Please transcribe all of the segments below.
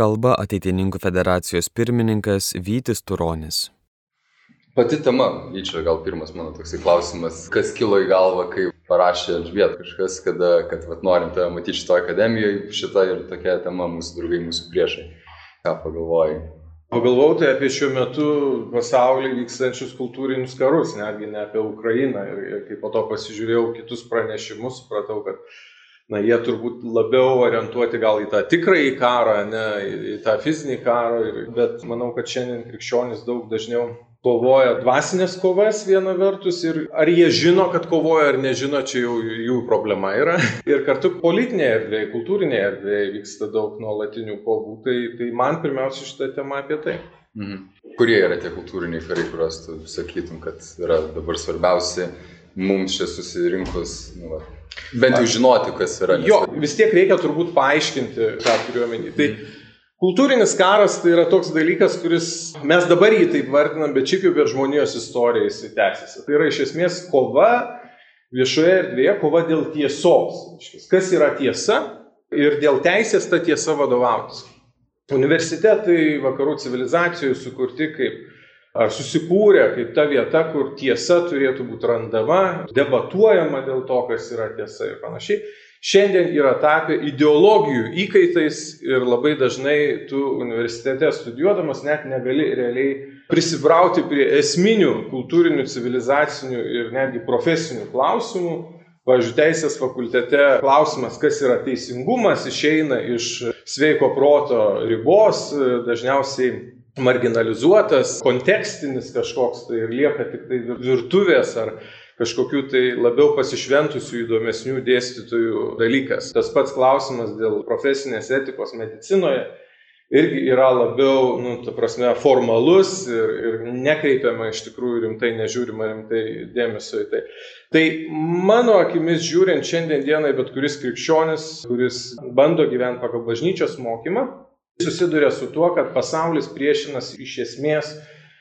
kalba ateitininkų federacijos pirmininkas Vytis Turonis. Pati tema, Vyčia, gal pirmas mano toksai klausimas, kas kilo į galvą, kai parašė Elžbiet kažkas, kada, kad vat, norim tave matyti šitoje akademijoje, šita ir tokia tema mūsų draugai, mūsų priešai. Ką pagalvojai? Pagalvojau tai apie šiuo metu pasaulyje vykstančius kultūrinius karus, netgi ne apie Ukrainą. Ir, ir kai po to pasižiūrėjau kitus pranešimus, supratau, kad na, jie turbūt labiau orientuoti gal į tą tikrąjį karą, ne į tą fizinį karą. Bet manau, kad šiandien krikščionys daug dažniau kovoja dvasinės kovas viena vertus ir ar jie žino, kad kovoja ar nežino, čia jau jų problema yra. Ir kartu politinėje erdvėje, kultūrinėje erdvėje vyksta daug nuolatinių kovų, tai, tai man pirmiausia šitą temą apie tai. Mhm. Kurie yra tie kultūriniai karai, kuriuos tu sakytum, kad yra dabar svarbiausi mums čia susirinkus, nu, va, bent jau žinoti, kas yra. Jo, vis tiek reikia turbūt paaiškinti, ką turiu omeny. Tai mhm Kultūrinis karas tai yra toks dalykas, kuris mes dabar jį taip vardinam, bet šiaip jau per žmonijos istoriją jis tęsiasi. Tai yra iš esmės kova viešoje erdvėje, kova dėl tiesos. Kas yra tiesa ir dėl teisės ta tiesa vadovautis. Universitetai vakarų civilizacijų sukurti kaip ar susikūrė kaip ta vieta, kur tiesa turėtų būti randama, debatuojama dėl to, kas yra tiesa ir panašiai šiandien yra tapę ideologijų įkaitais ir labai dažnai tu universitete studijuodamas net negali realiai prisibrauti prie esminių kultūrinių, civilizacinių ir netgi profesinių klausimų. Pavyzdžiui, teisės fakultete klausimas, kas yra teisingumas, išeina iš sveiko proto ribos, dažniausiai marginalizuotas, kontekstinis kažkoks tai ir lieka tik tai virtuvės ar kažkokių tai labiau pasišventusių įdomesnių dėstytojų dalykas. Tas pats klausimas dėl profesinės etikos medicinoje irgi yra labiau, nu, ta prasme, formalus ir, ir nekreipiama iš tikrųjų rimtai, nežiūrima rimtai dėmesio į tai. Tai mano akimis žiūrint šiandien dienai, bet kuris krikščionis, kuris bando gyventi pagal bažnyčios mokymą, susiduria su tuo, kad pasaulis priešinasi iš esmės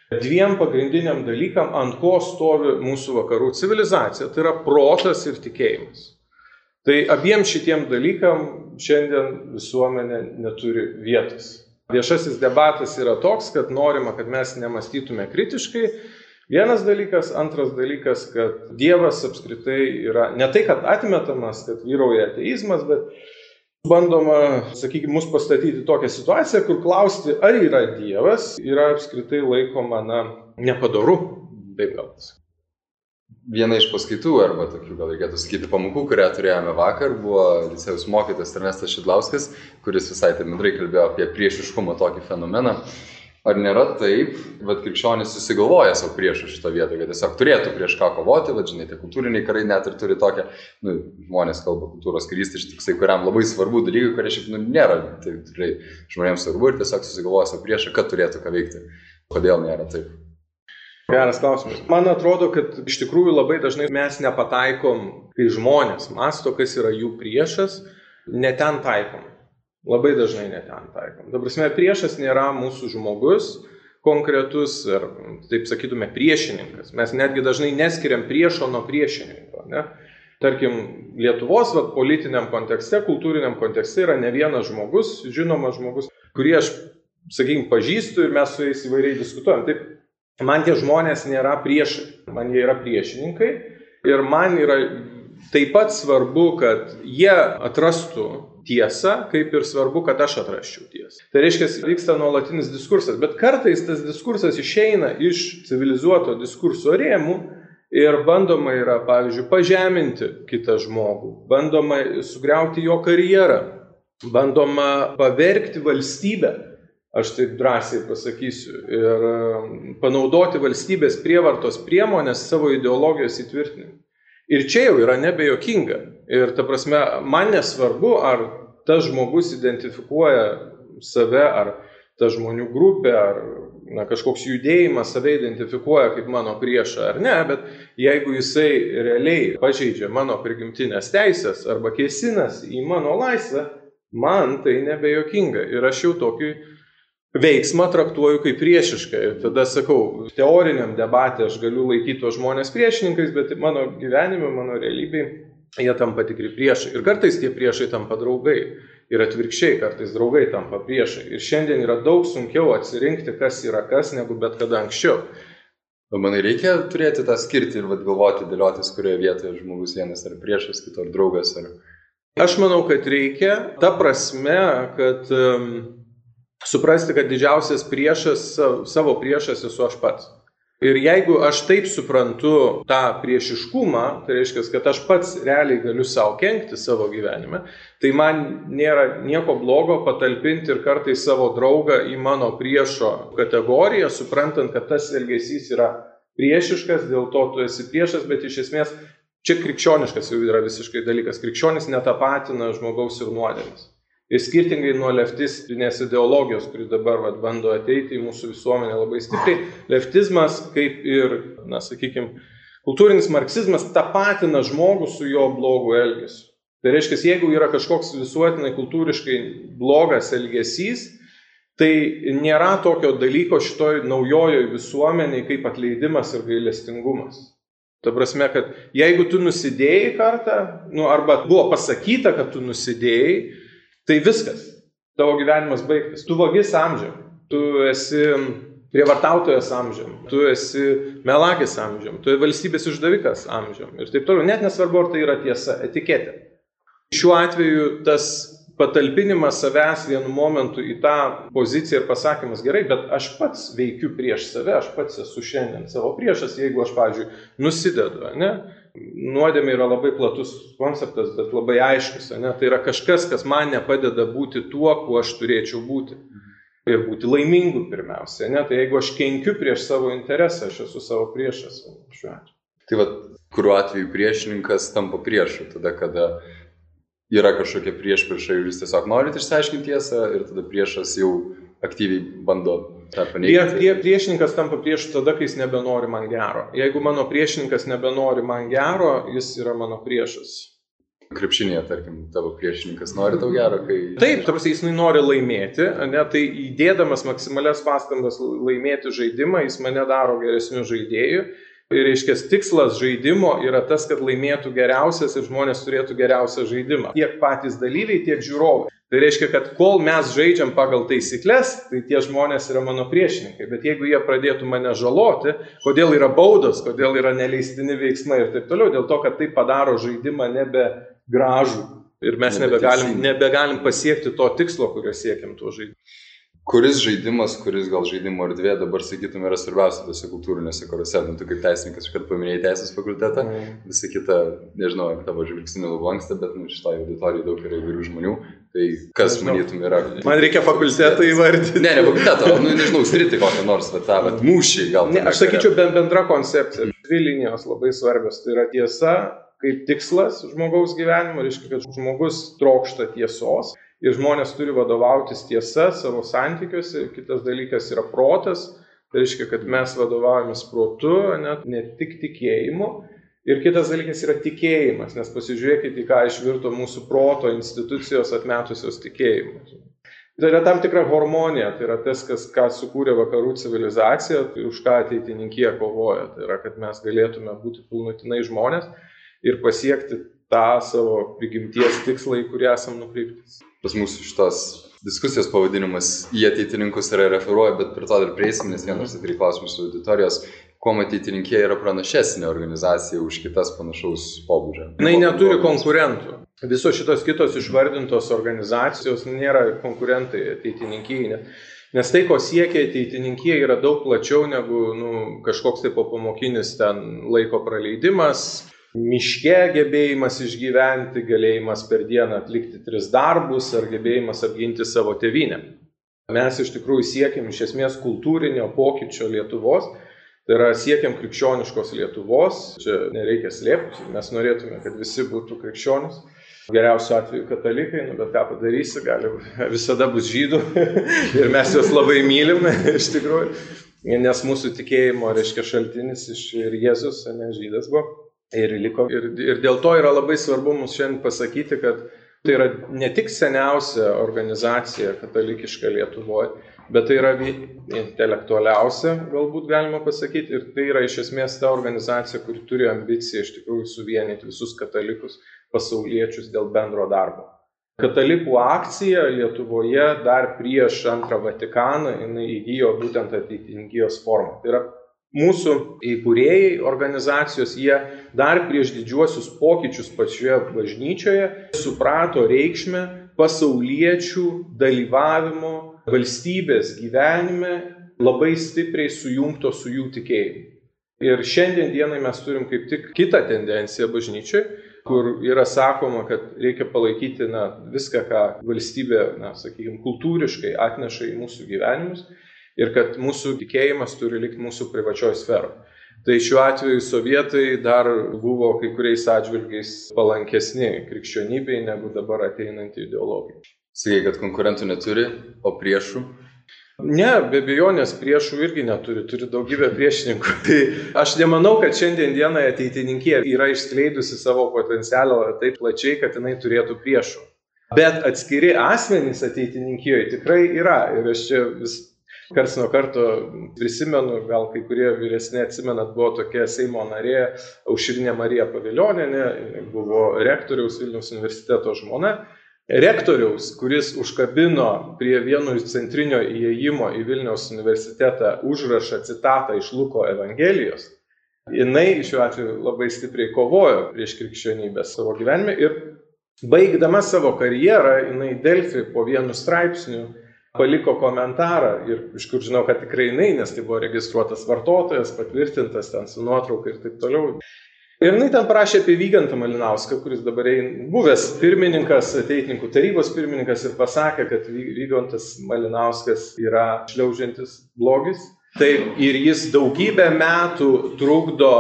dviem pagrindiniam dalykam, ant ko stovi mūsų vakarų civilizacija. Tai yra protas ir tikėjimas. Tai abiem šitiem dalykam šiandien visuomenė neturi vietos. Viešasis debatas yra toks, kad norima, kad mes nemastytume kritiškai. Vienas dalykas, antras dalykas, kad Dievas apskritai yra ne tai, kad atmetamas, kad vyrauja ateizmas, bet Bandoma, sakykime, mus pastatyti tokią situaciją, kur klausti, ar yra Dievas, yra apskritai laikoma, na, nepadaru, taip gal. Viena iš paskaitų, arba tokių, gal reikėtų sakyti, pamokų, kurią turėjome vakar, buvo licėjus mokytas Ernestas Šidlauskas, kuris visai tai bendrai kalbėjo apie priešiškumo tokį fenomeną. Ar nėra taip, kad krikščionis susigalvoja savo priešą šito vietą, kad tiesiog turėtų prieš ką kovoti, va, žinai, tie kultūriniai karai net ir turi tokią, nu, žmonės kalba kultūros karys, tai toksai, kuriam labai svarbu dalykai, kurie šiaip nu, nėra, tai tikrai žmonėms svarbu ir tiesiog susigalvoja savo priešą, kad turėtų ką veikti. Kodėl nėra taip? Geras klausimas. Man atrodo, kad iš tikrųjų labai dažnai mes nepataikom, kai žmonės masto, kas yra jų priešas, neten taikom. Labai dažnai net ten taikom. Dabar, prasme, priešas nėra mūsų žmogus konkretus, ar taip sakytume, priešininkas. Mes netgi dažnai neskiriam priešo nuo priešininko. Ne? Tarkim, Lietuvos vat, politiniam kontekste, kultūriniam kontekste yra ne vienas žmogus, žinomas žmogus, kurį aš, sakykime, pažįstu ir mes su jais įvairiai diskutuojam. Taip, man tie žmonės nėra priešai, man jie yra priešininkai ir man yra taip pat svarbu, kad jie atrastų tiesą, kaip ir svarbu, kad aš atrasčiau tiesą. Tai reiškia, vyksta nuolatinis diskursas, bet kartais tas diskursas išeina iš civilizuoto diskurso rėmų ir bandoma yra, pavyzdžiui, pažeminti kitą žmogų, bandoma sugriauti jo karjerą, bandoma pavergti valstybę. Aš taip drąsiai pasakysiu. Ir um, panaudoti valstybės prievartos priemonės savo ideologijos įtvirtinimui. Ir čia jau yra nebejokinga. Ir ta prasme, man nesvarbu, ar tas žmogus identifikuoja save, ar ta žmonių grupė, ar na, kažkoks judėjimas save identifikuoja kaip mano priešą ar ne, bet jeigu jisai realiai pažeidžia mano prigimtinės teisės arba kėsinas į mano laisvę, man tai nebejokinga. Ir aš jau tokį veiksmą traktuoju kaip priešišką. Ir tada sakau, teoriniam debatė aš galiu laikyti tos žmonės priešininkais, bet mano gyvenime, mano realybėje jie tampa tikri priešai. Ir kartais tie priešai tampa draugai. Ir atvirkščiai, kartais draugai tampa priešai. Ir šiandien yra daug sunkiau atsirinkti, kas yra kas, negu bet kada anksčiau. Manai reikia turėti tą skirtį ir vad galvoti, dėliotis, kurioje vietoje žmogus vienas ar priešas, kito ar draugas. Ar... Aš manau, kad reikia, ta prasme, kad um, suprasti, kad didžiausias priešas, savo priešas esu aš pats. Ir jeigu aš taip suprantu tą priešiškumą, tai reiškia, kad aš pats realiai galiu savo kenkti savo gyvenime, tai man nėra nieko blogo patalpinti ir kartais savo draugą į mano priešo kategoriją, suprantant, kad tas elgesys yra priešiškas, dėl to tu esi priešas, bet iš esmės čia krikščioniškas jau yra visiškai dalykas. Krikščionis netapatina žmogaus ir nuodėmės. Ir skirtingai nuo leftistinės ideologijos, kuri dabar vat, bando ateiti į mūsų visuomenę labai stipriai, leftizmas, kaip ir, na, sakykime, kultūrinis marksizmas tapatina žmogų su jo blogu elgesiu. Tai reiškia, jeigu yra kažkoks visuotinai kultūriškai blogas elgesys, tai nėra tokio dalyko šitoj naujojoj visuomeniai kaip atleidimas ir gailestingumas. Ta prasme, kad jeigu tu nusidėjai kartą, nu, arba buvo pasakyta, kad tu nusidėjai, Tai viskas. Tavo gyvenimas baigtas. Tu vagis amžiam. Tu esi prievartautojas amžiam. Tu esi melagis amžiam. Tu esi valstybės išdavikas amžiam. Ir taip toliau. Net nesvarbu, ar tai yra tiesa, etiketė. Šiuo atveju tas patalpinimas savęs vienu momentu į tą poziciją ir pasakymas gerai, bet aš pats veikiu prieš save, aš pats esu šiandien savo priešas, jeigu aš, pavyzdžiui, nusidedu, ne? Nuodėmė yra labai platus konceptas, bet labai aiškus. Ne? Tai yra kažkas, kas man nepadeda būti tuo, kuo aš turėčiau būti. Ir būti laimingu pirmiausia. Ne? Tai jeigu aš kenkiu prieš savo interesą, aš esu savo priešas šiuo atveju. Tai vad, kuriuo atveju priešininkas tampa priešu, tada kada yra kažkokia priešprieša ir jūs tiesiog norit išsiaiškinti tiesą ir tada priešas jau aktyviai bando tą paneigti. Prie, prie, priešininkas tampa priešu tada, kai jis nebenori man gero. Jeigu mano priešininkas nebenori man gero, jis yra mano priešas. Krepšinėje, tarkim, tavo priešininkas nori tau gero, kai... Taip, tarsi jis nori laimėti, ne, tai įdėdamas maksimalias pastangas laimėti žaidimą, jis mane daro geresniu žaidėju. Ir reiškia, tikslas žaidimo yra tas, kad laimėtų geriausias ir žmonės turėtų geriausią žaidimą. Tiek patys dalyviai, tiek žiūrovai. Tai reiškia, kad kol mes žaidžiam pagal taisyklės, tai tie žmonės yra mano priešininkai. Bet jeigu jie pradėtų mane žaloti, kodėl yra baudos, kodėl yra neleistini veiksmai ir taip toliau, dėl to, kad tai padaro žaidimą nebe gražų. Ir mes nebegalim, nebegalim pasiekti to tikslo, kurio siekiam tuo žaidimu. Kuris žaidimas, kuris gal žaidimo erdvė dabar, sakytum, yra svarbiausia tose kultūrinėse karuose, nu, tu kaip teisininkas, kad paminėjai teisės fakultetą, mm. visa kita, nežinau, ar tavo žvilgsnį lanksta, bet nu, šitą auditoriją daug yra įvairių žmonių, tai kas nežinau. manytum yra. Man reikia fakultetą įvardinti. Ne, ne fakultetą, nu, nežinau, sritį kokią nors, bet tą, bet mūšį gal. Ne, aš sakyčiau, bendra koncepcija. Dvi linijos labai svarbios. Tai yra tiesa kaip tikslas žmogaus gyvenimo, reiškia, kad žmogus trokšta tiesos ir žmonės turi vadovautis tiesa savo santykiuose. Kitas dalykas yra protas, tai reiškia, kad mes vadovaujamės protu, net ne tik tikėjimu. Ir kitas dalykas yra tikėjimas, nes pasižiūrėkite, ką išvirto mūsų proto institucijos atmetusios tikėjimus. Tai yra tam tikra harmonija, tai yra tas, kas, ką sukūrė vakarų civilizacija, tai už ką ateitininkė kovoja. Tai yra, kad mes galėtume būti pilnutinai žmonės ir pasiekti tą savo prigimties tikslą, į kurį esam nukreipti pas mūsų šitos diskusijos pavadinimas į ateitininkus yra referuoja, bet prie to dar prieisim, nes vienas atvirai klausimus su auditorijos, kuo ateitininkė yra pranašesnė organizacija už kitas panašaus pobūdžio. Na, neturi konkurentų. Visos šitos kitos išvardintos organizacijos nėra konkurentai ateitininkijai. Nes tai, ko siekia ateitininkė, yra daug plačiau negu nu, kažkoks tai popamokinis ten laiko praleidimas, miške gebėjimas išgyventi, galėjimas per dieną atlikti tris darbus ar gebėjimas apginti savo tevinę. Mes iš tikrųjų siekiam iš esmės kultūrinio pokyčio Lietuvos, tai yra siekiam krikščioniškos Lietuvos, čia nereikia slėpti, mes norėtume, kad visi būtų krikščionis. Geriausiu atveju katalikai, nu, bet ką padarysi, gali, visada bus žydų ir mes juos labai mylim, iš tikrųjų, nes mūsų tikėjimo, reiškia, šaltinis iš ir Jėzus, ne žydas buvo ir liko. Ir, ir dėl to yra labai svarbu mums šiandien pasakyti, kad tai yra ne tik seniausia organizacija katalikiška Lietuvoje, bet tai yra intelektualiausia, galbūt galima pasakyti, ir tai yra iš esmės ta organizacija, kuri turi ambiciją iš tikrųjų suvienyti visus katalikus pasauliečius dėl bendro darbo. Katalikų akcija Lietuvoje dar prieš antrą Vatikaną jinai įgyjo būtent ateitininkijos formą. Tai yra mūsų įkūrėjai organizacijos, jie dar prieš didžiuosius pokyčius pačioje bažnyčioje suprato reikšmę pasauliečių dalyvavimo valstybės gyvenime labai stipriai sujungto su jų tikėjimu. Ir šiandien dienai mes turim kaip tik kitą tendenciją bažnyčiai, kur yra sakoma, kad reikia palaikyti na, viską, ką valstybė, na, sakykime, kultūriškai atneša į mūsų gyvenimus ir kad mūsų tikėjimas turi likti mūsų privačioj sferoje. Tai šiuo atveju sovietai dar buvo kai kuriais atžvilgiais palankesni krikščionybei negu dabar ateinanti ideologija. Sakai, kad konkurentų neturi, o priešų? Ne, be abejonės priešų irgi neturi, turi daugybę priešininkų. Tai aš nemanau, kad šiandien dieną ateitininkė yra išskleidusi savo potencialą taip plačiai, kad jinai turėtų priešų. Bet atskiri asmenys ateitininkijoje tikrai yra. Ir aš čia vis kars nuo karto prisimenu, gal kai kurie vyresni atsimenat, buvo tokia Seimo narė Aušrinė Marija Paviljonė, buvo rektoriaus Vilniaus universiteto žmona. Rektoriaus, kuris užkabino prie vieno iš centrinio įėjimo į Vilniaus universitetą užrašą citatą iš Luko Evangelijos, jinai šiuo atveju labai stipriai kovojo prieš krikščionybę savo gyvenime ir baigdama savo karjerą, jinai Delfi po vienu straipsniu paliko komentarą ir iš kur žinau, kad tikrai jinai, nes tai buvo registruotas vartotojas, patvirtintas ten su nuotrauka ir taip toliau. Ir jinai ten parašė apie Vygantą Malinauską, kuris dabar buvęs pirmininkas, ateitininkų tarybos pirmininkas ir pasakė, kad Vygantas Malinauskas yra šliaužiantis blogis. Taip, ir jis daugybę metų trukdo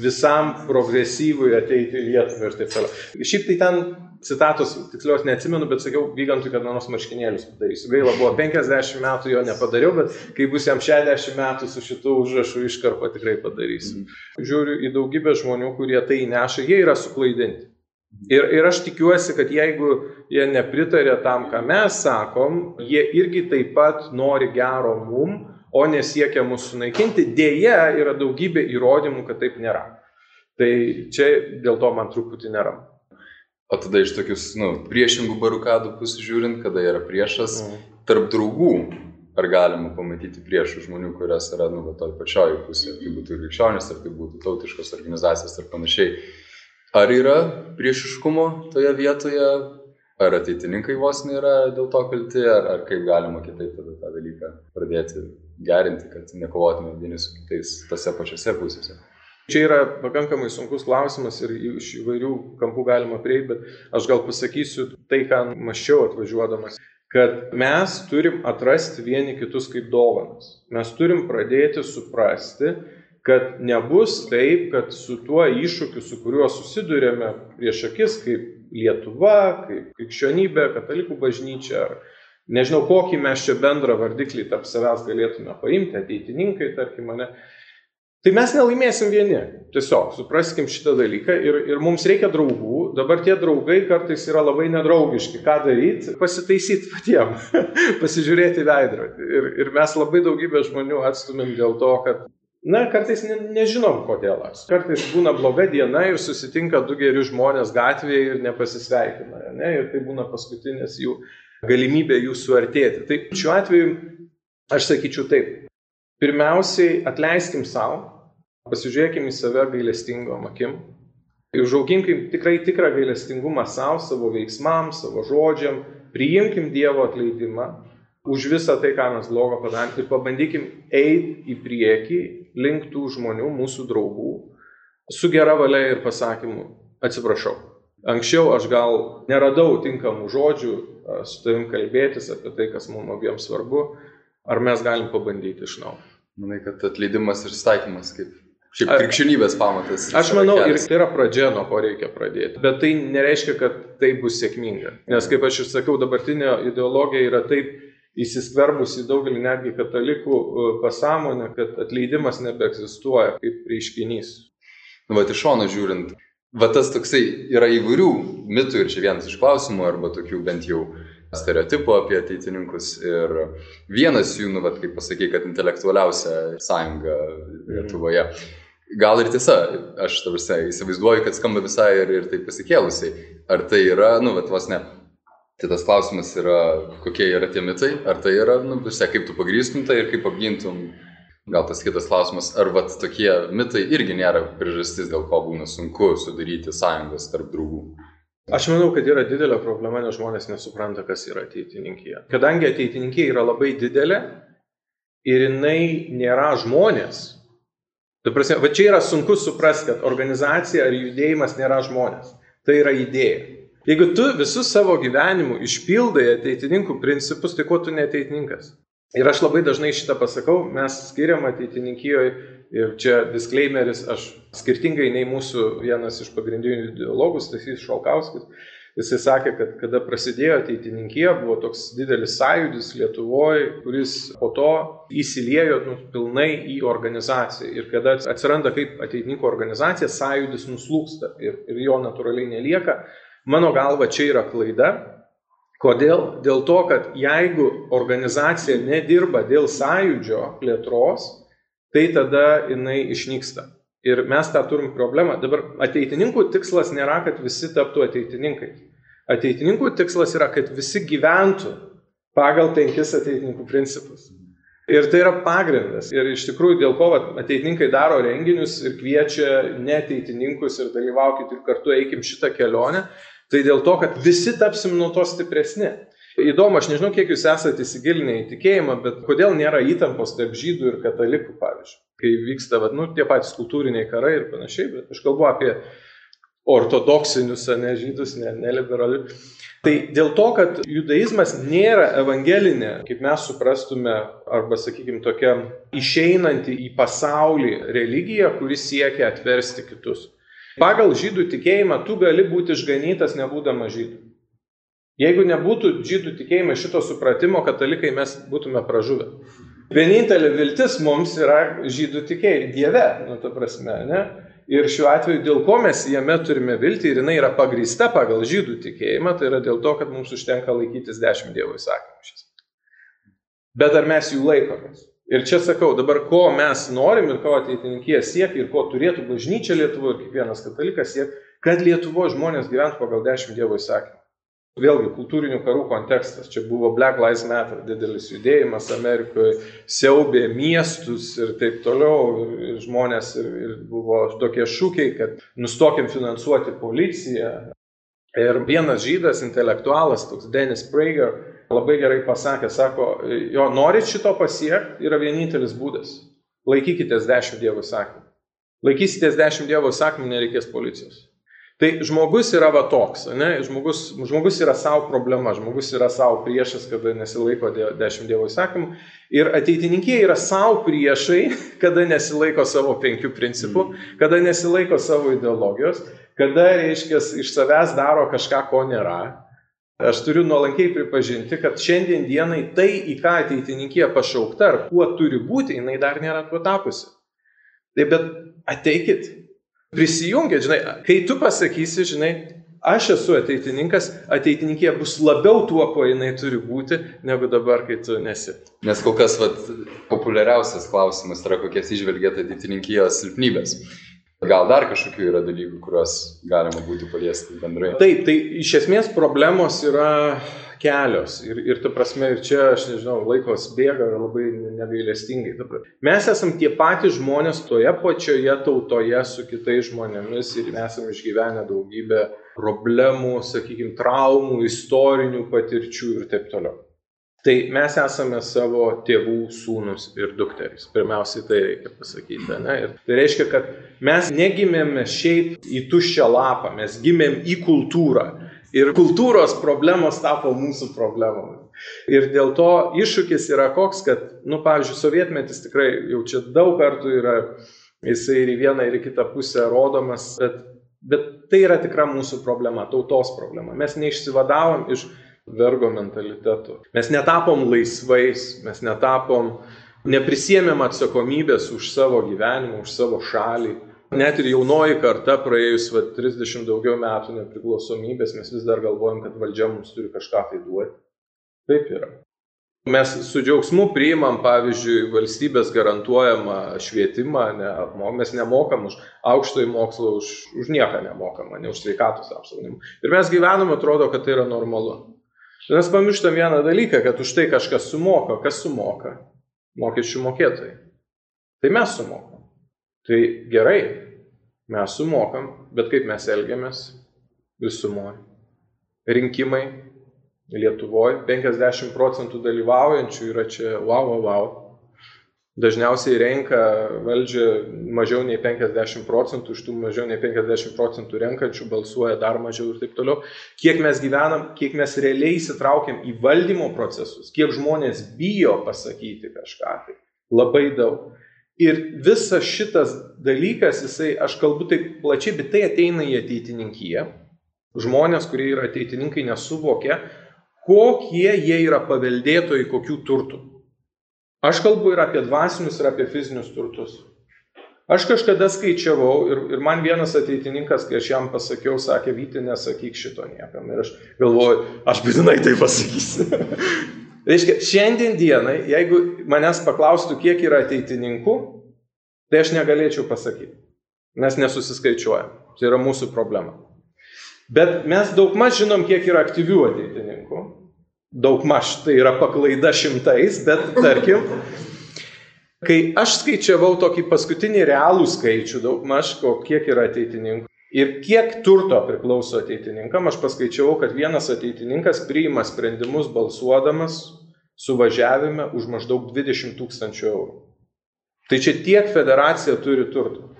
visam progresyvui ateiti į Lietuvą ir taip toliau. Šiaip tai ten citatos tikslios neatsimenu, bet sakiau, Vygantui, kad nors marškinėlius padarysiu. Gaila, buvo 50 metų jo nepadariau, bet kai bus jam 60 metų su šitu užrašu iškarpa tikrai padarysiu. Mm. Žiūriu į daugybę žmonių, kurie tai neša, jie yra suklaidinti. Ir, ir aš tikiuosi, kad jeigu jie nepritarė tam, ką mes sakom, jie irgi taip pat nori gero mum, o nesiekia mūsų sunaikinti. Deja, yra daugybė įrodymų, kad taip nėra. Tai čia dėl to man truputį neramu. O tada iš tokius, nu, priešingų barukadų pusės žiūrint, kada yra priešas, mm. tarp draugų, ar galima pamatyti priešų žmonių, kurios yra, nu, va, toj pačioj pusėje, ar tai būtų krikščionis, ar tai būtų tautiškos organizacijos ir panašiai. Ar yra priešiškumo toje vietoje, ar ateitininkai vos nėra dėl to kalti, ar, ar kaip galima kitaip tada tą dalyką pradėti gerinti, kad nekovotume vieni su kitais tose pačiose pusėse. Čia yra pakankamai sunkus klausimas ir iš įvairių kampų galima prieiti, bet aš gal pasakysiu tai, ką maščiau atvažiuodamas, kad mes turim atrasti vieni kitus kaip dovanas. Mes turim pradėti suprasti, kad nebus taip, kad su tuo iššūkiu, su kuriuo susidurėme prieš akis, kaip Lietuva, kaip krikščionybė, katalikų bažnyčia, nežinau, kokį mes čia bendrą vardiklį tarp savęs galėtume paimti, ateitininkai, tarkim, mane. Tai mes nelaimėsim vieni. Tiesiog supraskim šitą dalyką ir, ir mums reikia draugų. Dabar tie draugai kartais yra labai nedraugiški. Ką daryti? Pasitaisyti patiem, pasižiūrėti veidrodį. Ir, ir mes labai daugybę žmonių atstumėm dėl to, kad Na, kartais ne, nežinom kodėl. Kartais būna bloga diena ir susitinka du geri žmonės gatvėje ir nepasisveikina. Ne? Ir tai būna paskutinės jų galimybė jų suartėti. Tai šiuo atveju aš sakyčiau taip. Pirmiausiai atleiskim savo, pasižiūrėkim į save gailestingom akim. Užauginkim tikrai tikrą gailestingumą savo, savo veiksmams, savo žodžiam, priimkim Dievo atleidimą už visą tai, ką mes blogo padarėm ir pabandykim eiti į priekį link tų žmonių, mūsų draugų, su gera valia ir pasakymu, atsiprašau. Anksčiau aš gal neradau tinkamų žodžių su tavim kalbėtis apie tai, kas mums abiems svarbu, ar mes galim pabandyti iš naujo. Manai, kad atleidimas ir staikymas kaip Šiaip krikščionybės pamatas. Aš manau, ir tai yra pradžia, nuo ko reikia pradėti. Bet tai nereiškia, kad tai bus sėkminga. Nes, kaip aš ir sakiau, dabartinė ideologija yra taip įsiskverbus į daugelį netgi katalikų e, pasąmonę, kad atleidimas nebeegzistuoja kaip reiškinys. Nu, va, iš šono žiūrint, va tas toksai yra įvairių mitų ir čia vienas iš klausimų, arba tokių bent jau stereotipų apie ateitininkus. Ir vienas jų, nu, va, kaip pasakai, kad intelektualiausia sąjunga Lietuvoje. Gal ir tiesa, aš tavasi įsivaizduoju, kad skamba visai ir, ir taip pasikėlusiai. Ar tai yra, nu, bet vos ne Tai tas klausimas yra, kokie yra tie mitai, ar tai yra, nu, visai kaip tu pagrįstum tai ir kaip apgintum. Gal tas kitas klausimas, ar vat tokie mitai irgi nėra priežastis, dėl ko būna sunku sudaryti sąjungas tarp draugų. Aš manau, kad yra didelė problema, nes žmonės nesupranta, kas yra ateitininkija. Kadangi ateitininkija yra labai didelė ir jinai nėra žmonės. Prasme, va čia yra sunku suprasti, kad organizacija ar judėjimas nėra žmonės. Tai yra idėja. Jeigu tu visus savo gyvenimu išpildai ateitininkų principus, tai kuo tu neteitininkas? Ir aš labai dažnai šitą pasakau, mes skiriam ateitininkijoje ir čia disclaimeris, aš skirtingai nei mūsų vienas iš pagrindinių ideologų, Stasys Šalkauskis, jisai sakė, kad kada prasidėjo ateitininkija, buvo toks didelis sąjūdis Lietuvoje, kuris po to įsiliejo nu, pilnai į organizaciją. Ir kada atsiranda kaip ateitininkų organizacija, sąjūdis nuslūksta ir, ir jo natūraliai nelieka. Mano galva čia yra klaida. Kodėl? Dėl to, kad jeigu organizacija nedirba dėl sąjūdžio plėtros, tai tada jinai išnyksta. Ir mes tą turim problemą. Dabar ateitininkų tikslas nėra, kad visi taptų ateitininkais. Ateitininkų tikslas yra, kad visi gyventų pagal penkis ateitininkų principus. Ir tai yra pagrindas. Ir iš tikrųjų dėl ko vat, ateitininkai daro renginius ir kviečia neteitininkus ir dalyvaukit ir kartu eikim šitą kelionę, Tai dėl to, kad visi tapsim nuo to stipresni. Įdomu, aš nežinau, kiek jūs esate įsigilinę į tikėjimą, bet kodėl nėra įtampos tarp žydų ir katalikų, pavyzdžiui, kai vyksta, va, nu, tie patys kultūriniai karai ir panašiai, bet aš kalbu apie ortodoksinius, ne žydus, ne, ne liberalius. Tai dėl to, kad judaizmas nėra evangelinė, kaip mes suprastume, arba, sakykime, tokia išeinanti į pasaulį religija, kuris siekia atversti kitus. Pagal žydų tikėjimą tu gali būti išganytas nebūdama žydų. Jeigu nebūtų žydų tikėjimo šito supratimo, katalikai mes būtume pražuvę. Vienintelė viltis mums yra žydų tikėjai, Dieve, nu ta prasme, ne? Ir šiuo atveju, dėl ko mes jame turime viltį ir jinai yra pagrįsta pagal žydų tikėjimą, tai yra dėl to, kad mums užtenka laikytis dešimt Dievo įsakymų. Bet ar mes jų laikomės? Ir čia sakau, dabar ko mes norim ir ko ateitininkė siekia ir ko turėtų bažnyčia Lietuvoje ir kiekvienas katalikas siekia, kad Lietuvo žmonės gyventų pagal dešimt Dievo įsakymų. Vėlgi, kultūrinių karų kontekstas. Čia buvo Black Lives Matter didelis judėjimas Amerikoje, siaubė miestus ir taip toliau. Ir žmonės ir, ir buvo tokie šūkiai, kad nustokim finansuoti policiją. Ir vienas žydas, intelektualas, toks Dennis Prager, labai gerai pasakė, sako, jo, norit šito pasiekti, yra vienintelis būdas. Laikykitės dešimt Dievo įsakymų. Laikysitės dešimt Dievo įsakymų, nereikės policijos. Tai žmogus yra va toks, ne? Žmogus, žmogus yra savo problema, žmogus yra savo priešas, kada nesilaiko dešimt Dievo įsakymų. Ir ateitininkė yra savo priešai, kada nesilaiko savo penkių principų, kada nesilaiko savo ideologijos, kada, reiškia, iš savęs daro kažką, ko nėra. Aš turiu nuolankiai pripažinti, kad šiandien dienai tai, į ką ateitininkė pašaukta, ar kuo turi būti, jinai dar nėra tuo tapusi. Tai bet ateikit, prisijungit, žinai, kai tu pasakysi, žinai, aš esu ateitininkas, ateitininkė bus labiau tuo, kuo jinai turi būti, negu dabar, kai tu nesi. Nes kol kas vat, populiariausias klausimas yra, kokias išvelgėte ateitininkijos silpnybės. Gal dar kažkokių yra dalykų, kuriuos galima būtų paliesti bendrai? Taip, tai iš esmės problemos yra kelios. Ir, ir ta prasme, ir čia, aš nežinau, laikos bėga labai negailestingai. Mes esame tie patys žmonės toje pačioje tautoje su kitais žmonėmis ir mes esame išgyvenę daugybę problemų, sakykime, traumų, istorinių patirčių ir taip toliau. Tai mes esame savo tėvų sūnus ir dukteris. Pirmiausiai tai reikia pasakyti. Ne? Ir tai reiškia, kad mes negimėme šiaip į tuščią lapą, mes gimėm į kultūrą. Ir kultūros problemos tapo mūsų problemomis. Ir dėl to iššūkis yra koks, kad, nu, pavyzdžiui, sovietmetis tikrai jau čia daug kartų yra, jisai ir į vieną, ir į kitą pusę rodomas, bet, bet tai yra tikra mūsų problema, tautos problema. Mes neišsivadavom iš vergo mentalitetu. Mes netapom laisvais, mes netapom, neprisėmėm atsakomybės už savo gyvenimą, už savo šalį. Net ir jaunoji karta praėjus va, 30 daugiau metų nepriklausomybės, mes vis dar galvojam, kad valdžia mums turi kažką tai duoti. Taip yra. Mes su džiaugsmu priimam, pavyzdžiui, valstybės garantuojamą švietimą, ne, mes nemokam už aukštąjį mokslą, už, už nieką nemokam, ne už sveikatos apsaugimą. Ir mes gyvename, atrodo, kad tai yra normalu. Mes pamirštam vieną dalyką, kad už tai kažkas sumoka. Kas sumoka? Mokesčių mokėtojai. Tai mes sumokam. Tai gerai, mes sumokam, bet kaip mes elgiamės visumoje. Rinkimai Lietuvoje 50 procentų dalyvaujančių yra čia wow, wow, wow dažniausiai renka valdžią mažiau nei 50 procentų, iš tų mažiau nei 50 procentų renkančių balsuoja dar mažiau ir taip toliau. Kiek mes gyvenam, kiek mes realiai įsitraukiam į valdymo procesus, kiek žmonės bijo pasakyti kažką, tai labai daug. Ir visas šitas dalykas, jisai, aš kalbu taip plačiai, bet tai ateina į ateitininkiją. Žmonės, kurie yra ateitininkai, nesuvokia, kokie jie yra paveldėtojai kokių turtų. Aš kalbu ir apie dvasinius, ir apie fizinius turtus. Aš kažkada skaičiavau ir, ir man vienas ateitininkas, kai aš jam pasakiau, sakė, Vyti, nesakyk šito niekam. Ir aš galvoju, aš būtinai tai pasakysiu. Reiškia, šiandien dienai, jeigu manęs paklaustų, kiek yra ateitininkų, tai aš negalėčiau pasakyti. Mes nesusiskaičiuojam. Tai yra mūsų problema. Bet mes daug maž žinom, kiek yra aktyvių ateitininkų daug maž tai yra paklaida šimtais, bet tarkim, kai aš skaičiavau tokį paskutinį realų skaičių, daug maž, kiek yra ateitininkų. Ir kiek turto priklauso ateitininkam, aš paskaičiavau, kad vienas ateitininkas priima sprendimus balsuodamas suvažiavime už maždaug 20 tūkstančių eurų. Tai čia tiek federacija turi turto.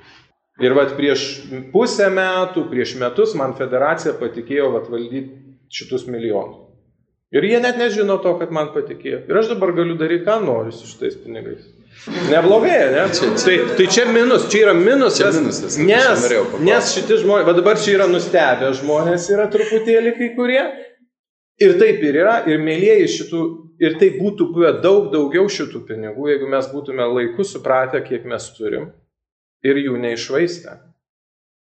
Ir vad prieš pusę metų, prieš metus man federacija patikėjo vat valdyti šitus milijonus. Ir jie net nežino to, kad man patikėjo. Ir aš dabar galiu daryti, ką noriu su šitais pinigais. Neblogai, ne? Čia, čia. Tai, tai čia minus, čia yra minusas. Čia minusas. Nes, nes šitie žmonės, va dabar čia yra nustebę žmonės, yra truputėlį kai kurie. Ir taip ir yra, ir mėlyjeji šitų, ir tai būtų buvę daug daugiau šitų pinigų, jeigu mes būtume laiku supratę, kiek mes turim ir jų neišvaistę.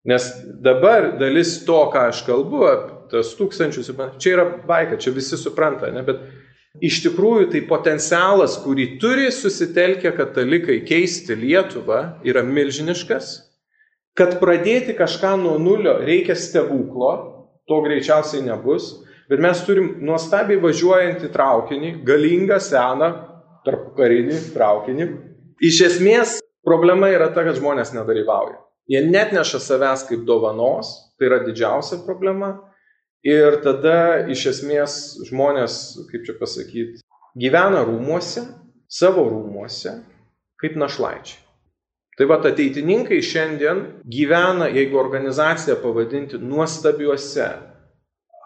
Nes dabar dalis to, ką aš kalbu, tas tūkstančius, čia yra baika, čia visi supranta, ne, bet iš tikrųjų tai potencialas, kurį turi susitelkę katalikai keisti Lietuvą, yra milžiniškas. Kad pradėti kažką nuo nulio reikia stebuklo, to greičiausiai nebus, bet mes turim nuostabiai važiuojantį traukinį, galingą seną, tarp karinį traukinį. Iš esmės problema yra ta, kad žmonės nedalyvauja. Jie net neša savęs kaip dovanos, tai yra didžiausia problema. Ir tada iš esmės žmonės, kaip čia pasakyti, gyvena rūmuose, savo rūmuose, kaip našlaičiai. Tai va, ateitininkai šiandien gyvena, jeigu organizaciją pavadinti, nuostabiuose,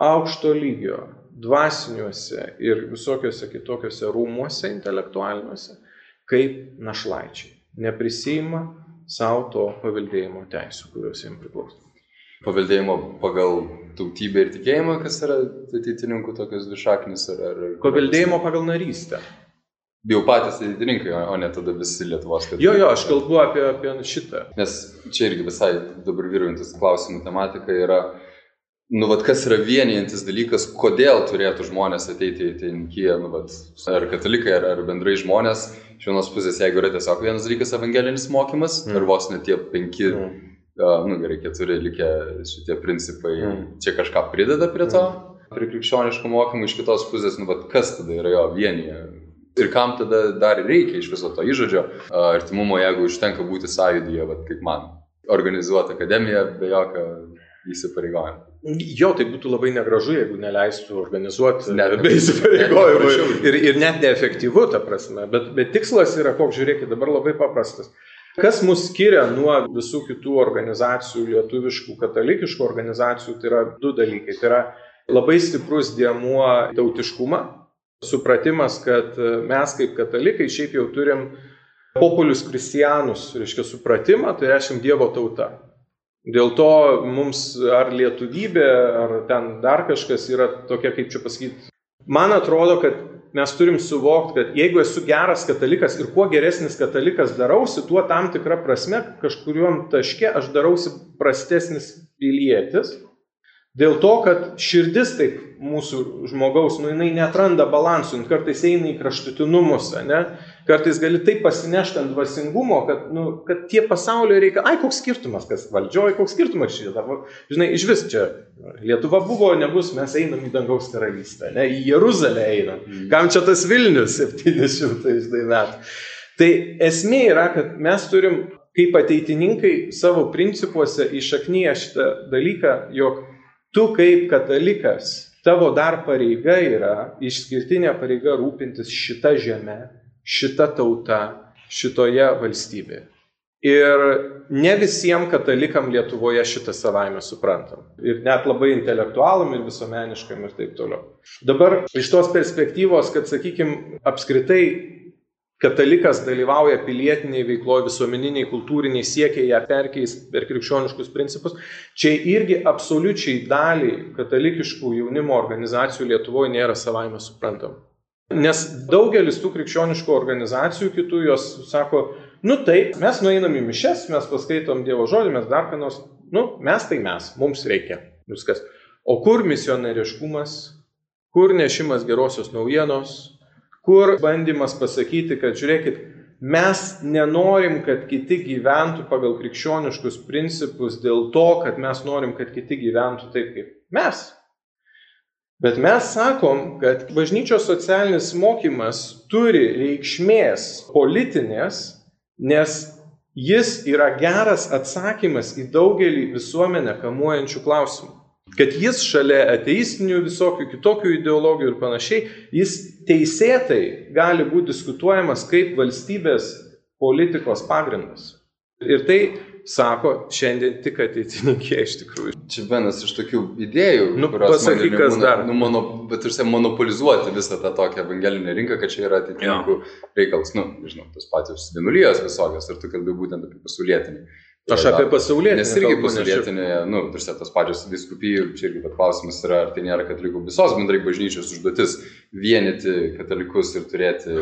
aukšto lygio, dvasiniuose ir visokiuose kitokiuose rūmuose intelektualiniuose, kaip našlaičiai. Neprisima savo to paveldėjimo teisų, kurios jiems priklauso paveldėjimo pagal tautybę ir tikėjimą, kas yra ateitininkų tokios dvišaknis ar... ar paveldėjimo pagal narystę. Jau patys ateitininkai, o ne tada visi Lietuvos katalikai. Jo, jo, aš kalbu apie, apie šitą. Nes čia irgi visai dabar vyruojantis klausimų tematika yra, nu, vad kas yra vienijantis dalykas, kodėl turėtų žmonės ateiti į Tinkiją, nu, vad, ar katalikai, ar, ar bendrai žmonės. Iš vienos pusės, jeigu yra tiesiog vienas dalykas evangelinis mokymas, mm. ir vos net tie penki mm nu gerai, keturi likę šitie principai, mm. čia kažką prideda prie to, mm. prie krikščioniško mokymo, iš kitos pusės, nu, bet kas tada yra jo vienyje. Ir kam tada dar reikia iš viso to įžodžio artimumo, jeigu užtenka būti sąjūdyje, vat, kaip man, organizuoti akademiją be jokio įsipareigojimo. Jo, tai būtų labai negražu, jeigu neleistų organizuoti ne, be įsipareigojimų ir, ir net neefektyvu, ta prasme. Bet, bet tikslas yra, koks žiūrėkit, dabar labai paprastas. Kas mus skiria nuo visų kitų organizacijų, lietuviškų, katalikiškų organizacijų, tai yra du dalykai. Tai yra labai stiprus dėmuo tautiškumą, supratimas, kad mes kaip katalikai šiaip jau turim populius kristijanus, reiškia supratimą, tai reiškia Dievo tauta. Dėl to mums ar lietuvybė, ar ten dar kažkas yra tokia, kaip čia pasakyti. Man atrodo, kad mes turim suvokti, kad jeigu esu geras katalikas ir kuo geresnis katalikas darausi, tuo tam tikrą prasme kažkuriuom taške aš darausi prastesnis pilietis. Dėl to, kad širdis taip mūsų žmogaus, nu jinai netranda balansų, kartais eina į kraštutinumus, ne? Kartais gali taip pasinešti ant dvasingumo, kad, nu, kad tie pasaulio reikia, ai koks skirtumas, kas valdžioje, koks skirtumas šitą. Žinai, iš vis čia Lietuva buvo, nebus, mes einam į dangaus karalystę, ne, į Jeruzalę einam. Mm. Kam čia tas Vilnius 700 žinai, metų? Tai esmė yra, kad mes turim kaip ateitininkai savo principuose išaknyje šitą dalyką, jog tu kaip katalikas, tavo dar pareiga yra, išskirtinė pareiga rūpintis šitą žemę šita tauta šitoje valstybėje. Ir ne visiems katalikam Lietuvoje šitą savaime suprantam. Ir net labai intelektualam ir visuomeniškam ir taip toliau. Dabar iš tos perspektyvos, kad, sakykime, apskritai katalikas dalyvauja pilietiniai veikloje, visuomeniniai, kultūriniai, siekia ją perkeisti per krikščioniškus principus, čia irgi absoliučiai daliai katalikiškų jaunimo organizacijų Lietuvoje nėra savaime suprantama. Nes daugelis tų krikščioniškų organizacijų kitų jos sako, nu taip, mes nueinam į mišes, mes paskaitom Dievo žodį, mes dar ką nors, nu mes tai mes, mums reikia viskas. O kur misioneriškumas, kur nešimas gerosios naujienos, kur bandymas pasakyti, kad žiūrėkit, mes nenorim, kad kiti gyventų pagal krikščioniškus principus dėl to, kad mes norim, kad kiti gyventų taip kaip mes. Bet mes sakom, kad bažnyčios socialinis mokymas turi reikšmės politinės, nes jis yra geras atsakymas į daugelį visuomenę kamuojančių klausimų. Kad jis šalia ateistinių visokių kitokių ideologijų ir panašiai, jis teisėtai gali būti diskutuojamas kaip valstybės politikos pagrindas. Ir tai sako šiandien tik ateitininkė iš tikrųjų. Čia vienas iš tokių idėjų, nu, pasakyk, kas mono, dar. Nu, mono, bet ir monopolizuoti visą tą tokią evangelinę rinką, kad čia yra ateitininkų ja. reikalas. Nu, žinau, tos pačios vienuolijos visokios, ar tu kalbi būtent apie pasaulietinį. Aš apie pasaulietinį. Nes irgi pasaulietinėje, nu, tarsi tos pačios viskupijų, čia irgi pat klausimas yra, ar tai nėra katalikų visos bendrai bažnyčios užduotis vienyti katalikus ir turėti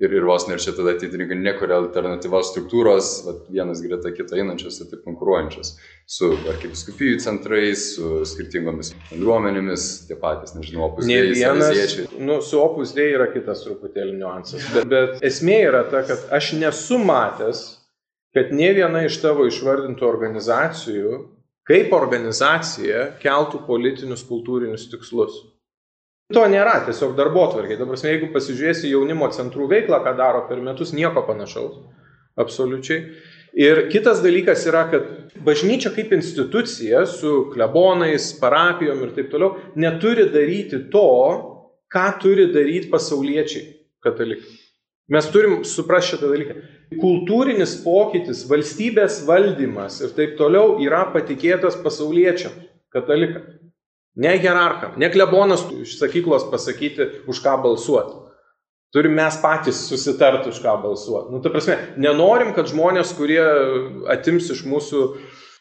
ir, ir vos ne ir čia tada ateitininkai nekuria alternatyvos struktūros, vat, vienas greta kito einančios ir taip konkuruojančios su arkiviskupijų centrais, su skirtingomis bendruomenėmis, tie patys, nežinau, opus dėjai. Ne vienas, nu, su opus dėjai yra kitas truputėlį niuansas, bet, bet esmė yra ta, kad aš nesu matęs, kad ne viena iš tavo išvardintų organizacijų kaip organizacija keltų politinius kultūrinius tikslus. To nėra, tiesiog darbo tvarkiai. Dabar, jeigu pasižiūrėsi jaunimo centrų veiklą, ką daro per metus, nieko panašaus. Absoliučiai. Ir kitas dalykas yra, kad bažnyčia kaip institucija su klebonais, parapijom ir taip toliau neturi daryti to, ką turi daryti pasauliečiai katalikai. Mes turim suprasti šitą dalyką. Kultūrinis pokytis, valstybės valdymas ir taip toliau yra patikėtas pasauliečiam, katalikams. Ne hierarcham, ne klebonas iš sakyklos pasakyti, už ką balsuoti. Turim mes patys susitarti, už ką balsuoti. Nu, ta prasme, nenorim, kad žmonės, kurie atims iš mūsų,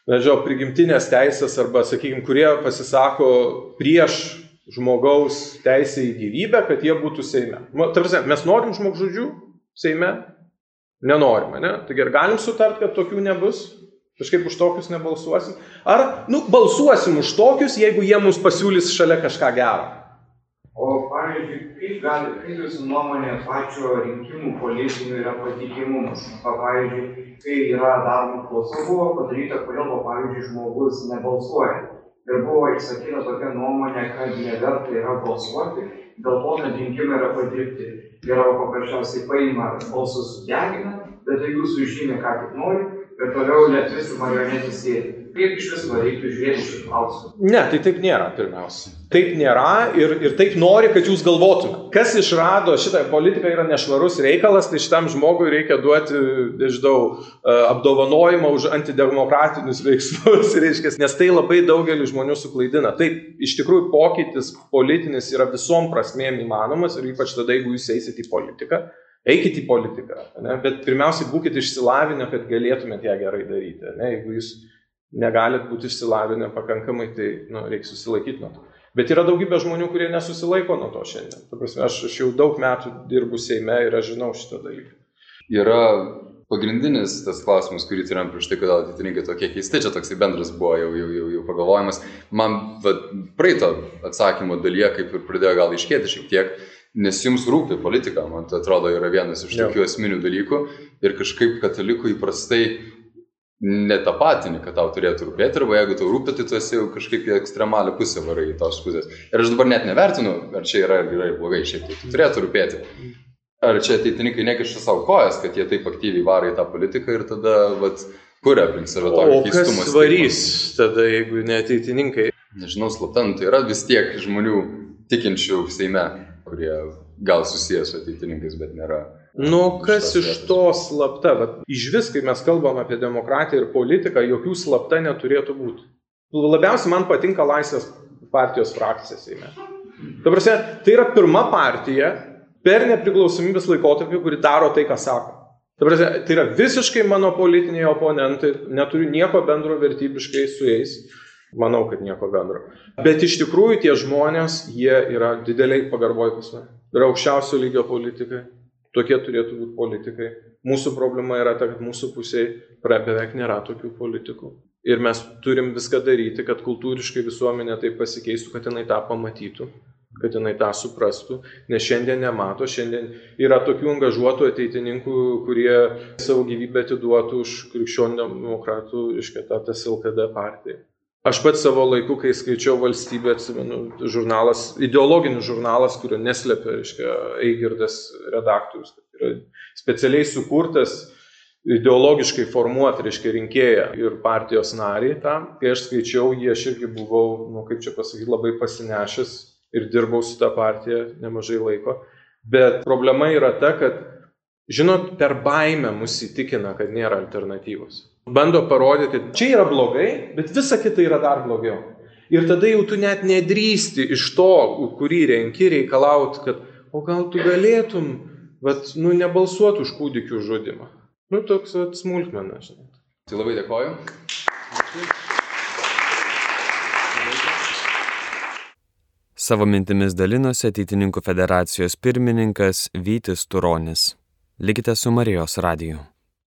nežinau, prigimtinės teisės arba, sakykime, kurie pasisako prieš žmogaus teisę į gyvybę, kad jie būtų Seime. Ta prasme, mes norim žmogžudžių Seime? Nenorime, ne? Taigi ar galim sutart, kad tokių nebus? Kažkaip už tokius nebalsuosim. Ar, nu, balsuosim už tokius, jeigu jie mums pasiūlys šalia kažką gero. O, pavyzdžiui, kaip, gali, kaip jūsų nuomonė pačio rinkimų politinių yra patikimumas? Pavyzdžiui, kai yra daroma klausa, buvo padaryta, kodėl, pavyzdžiui, žmogus nebalsuoja. Ir buvo išsakyta tokia nuomonė, kad neverta yra balsuoti, dėl to net rinkimai yra padirbti. Geriau paprasčiausiai paima balsus sudegina, bet jeigu sužymė, ką tik nori, ir toliau lietuvis ir marionetės sėdi. Kaip iš viso reiktų žiūrėti šį klausimą? Ne, tai taip nėra pirmiausia. Taip nėra ir, ir taip nori, kad jūs galvotumėte. Kas išrado šitą politiką yra nešvarus reikalas, tai šitam žmogui reikia duoti, nežinau, e, apdovanojimą už antidemokratinius veiksmus, reiškia, nes tai labai daugelį žmonių suklaidina. Taip, iš tikrųjų pokytis politinis yra visom prasmėm įmanomas ir ypač tada, jeigu jūs eisite į politiką. Eikit į politiką, ne? bet pirmiausiai būkite išsilavinę, kad galėtumėte ją gerai daryti. Ne? Jeigu jūs negalit būti išsilavinę pakankamai, tai nu, reikia susilaikyti nuo to. Bet yra daugybė žmonių, kurie nesusilaiko nuo to šiandien. Prasme, aš, aš jau daug metų dirbu Seime ir aš žinau šitą dalyką. Yra pagrindinis tas klausimas, kurį turėjom prieš tai, kodėl ateitininkai tokie keisti, čia toksai bendras buvo jau, jau, jau, jau pagalvojimas. Man va, praeito atsakymo dalyje kaip ir pradėjo gal iškėti šiek tiek, nes jums rūpi politika, man tai atrodo yra vienas iš tokių esminių dalykų ir kažkaip katalikų įprastai netapatini, kad tau turėtų rūpėti, arba jeigu tau rūpi, tai tu esi jau kažkaip į ekstremalią pusę varai į tos pusės. Ir aš dabar net nevertinu, ar čia yra gerai, blogai, šiaip tai tu turėtų rūpėti. Ar čia ateitininkai nekiša savo kojas, kad jie taip aktyviai varo į tą politiką ir tada, vat, kuria aplink save tokį keistumą. Kas varys tada, jeigu ne ateitininkai? Nežinau, slapta, nu, tai yra vis tiek žmonių tikinčių Seime, kurie gal susijęs su ateitininkais, bet nėra Nu, kas iš to slapta? Vat, iš vis, kai mes kalbam apie demokratiją ir politiką, jokių slapta neturėtų būti. Labiausiai man patinka Laisvės partijos frakcija Seime. Prasme, tai yra pirma partija per nepriklausomybės laikotarpį, kuri daro tai, ką sako. Prasme, tai yra visiškai mano politiniai oponentai, neturiu nieko bendro vertybiškai su jais. Manau, kad nieko bendro. Bet iš tikrųjų tie žmonės, jie yra dideliai pagarboj pas mane. Yra aukščiausio lygio politikai. Tokie turėtų būti politikai. Mūsų problema yra ta, kad mūsų pusėje beveik nėra tokių politikų. Ir mes turim viską daryti, kad kultūriškai visuomenė taip pasikeistų, kad jinai tą pamatytų, kad jinai tą suprastų, nes šiandien nemato, šiandien yra tokių angažuotų ateitininkų, kurie savo gyvybę atiduotų už krikščionių demokratų, iškia tą TSLKD partiją. Aš pats savo laiku, kai skaičiau valstybę, atsimenu, žurnalas, ideologinis žurnalas, kurio neslėpia, reiškia, Eigirdas redaktorius, kad yra specialiai sukurtas ideologiškai formuoti, reiškia, rinkėją ir partijos narį tam. Kai aš skaičiau jį, aš irgi buvau, nu, kaip čia pasakyti, labai pasinešęs ir dirbau su tą partiją nemažai laiko. Bet problema yra ta, kad, žinot, per baimę mus įtikina, kad nėra alternatyvos bando parodyti, čia yra blogai, bet visa kita yra dar blogiau. Ir tada jau tu net nedrįsti iš to, kurį renki, reikalauti, kad o gal tu galėtum, bet, nu, nebalsuoti už kūdikių žudimą. Nu, toks smulkmena, žinai. Tai labai dėkoju. Savo mintimis dalinosi ateitininkų federacijos pirmininkas Vytis Turonis. Likite su Marijos radiju.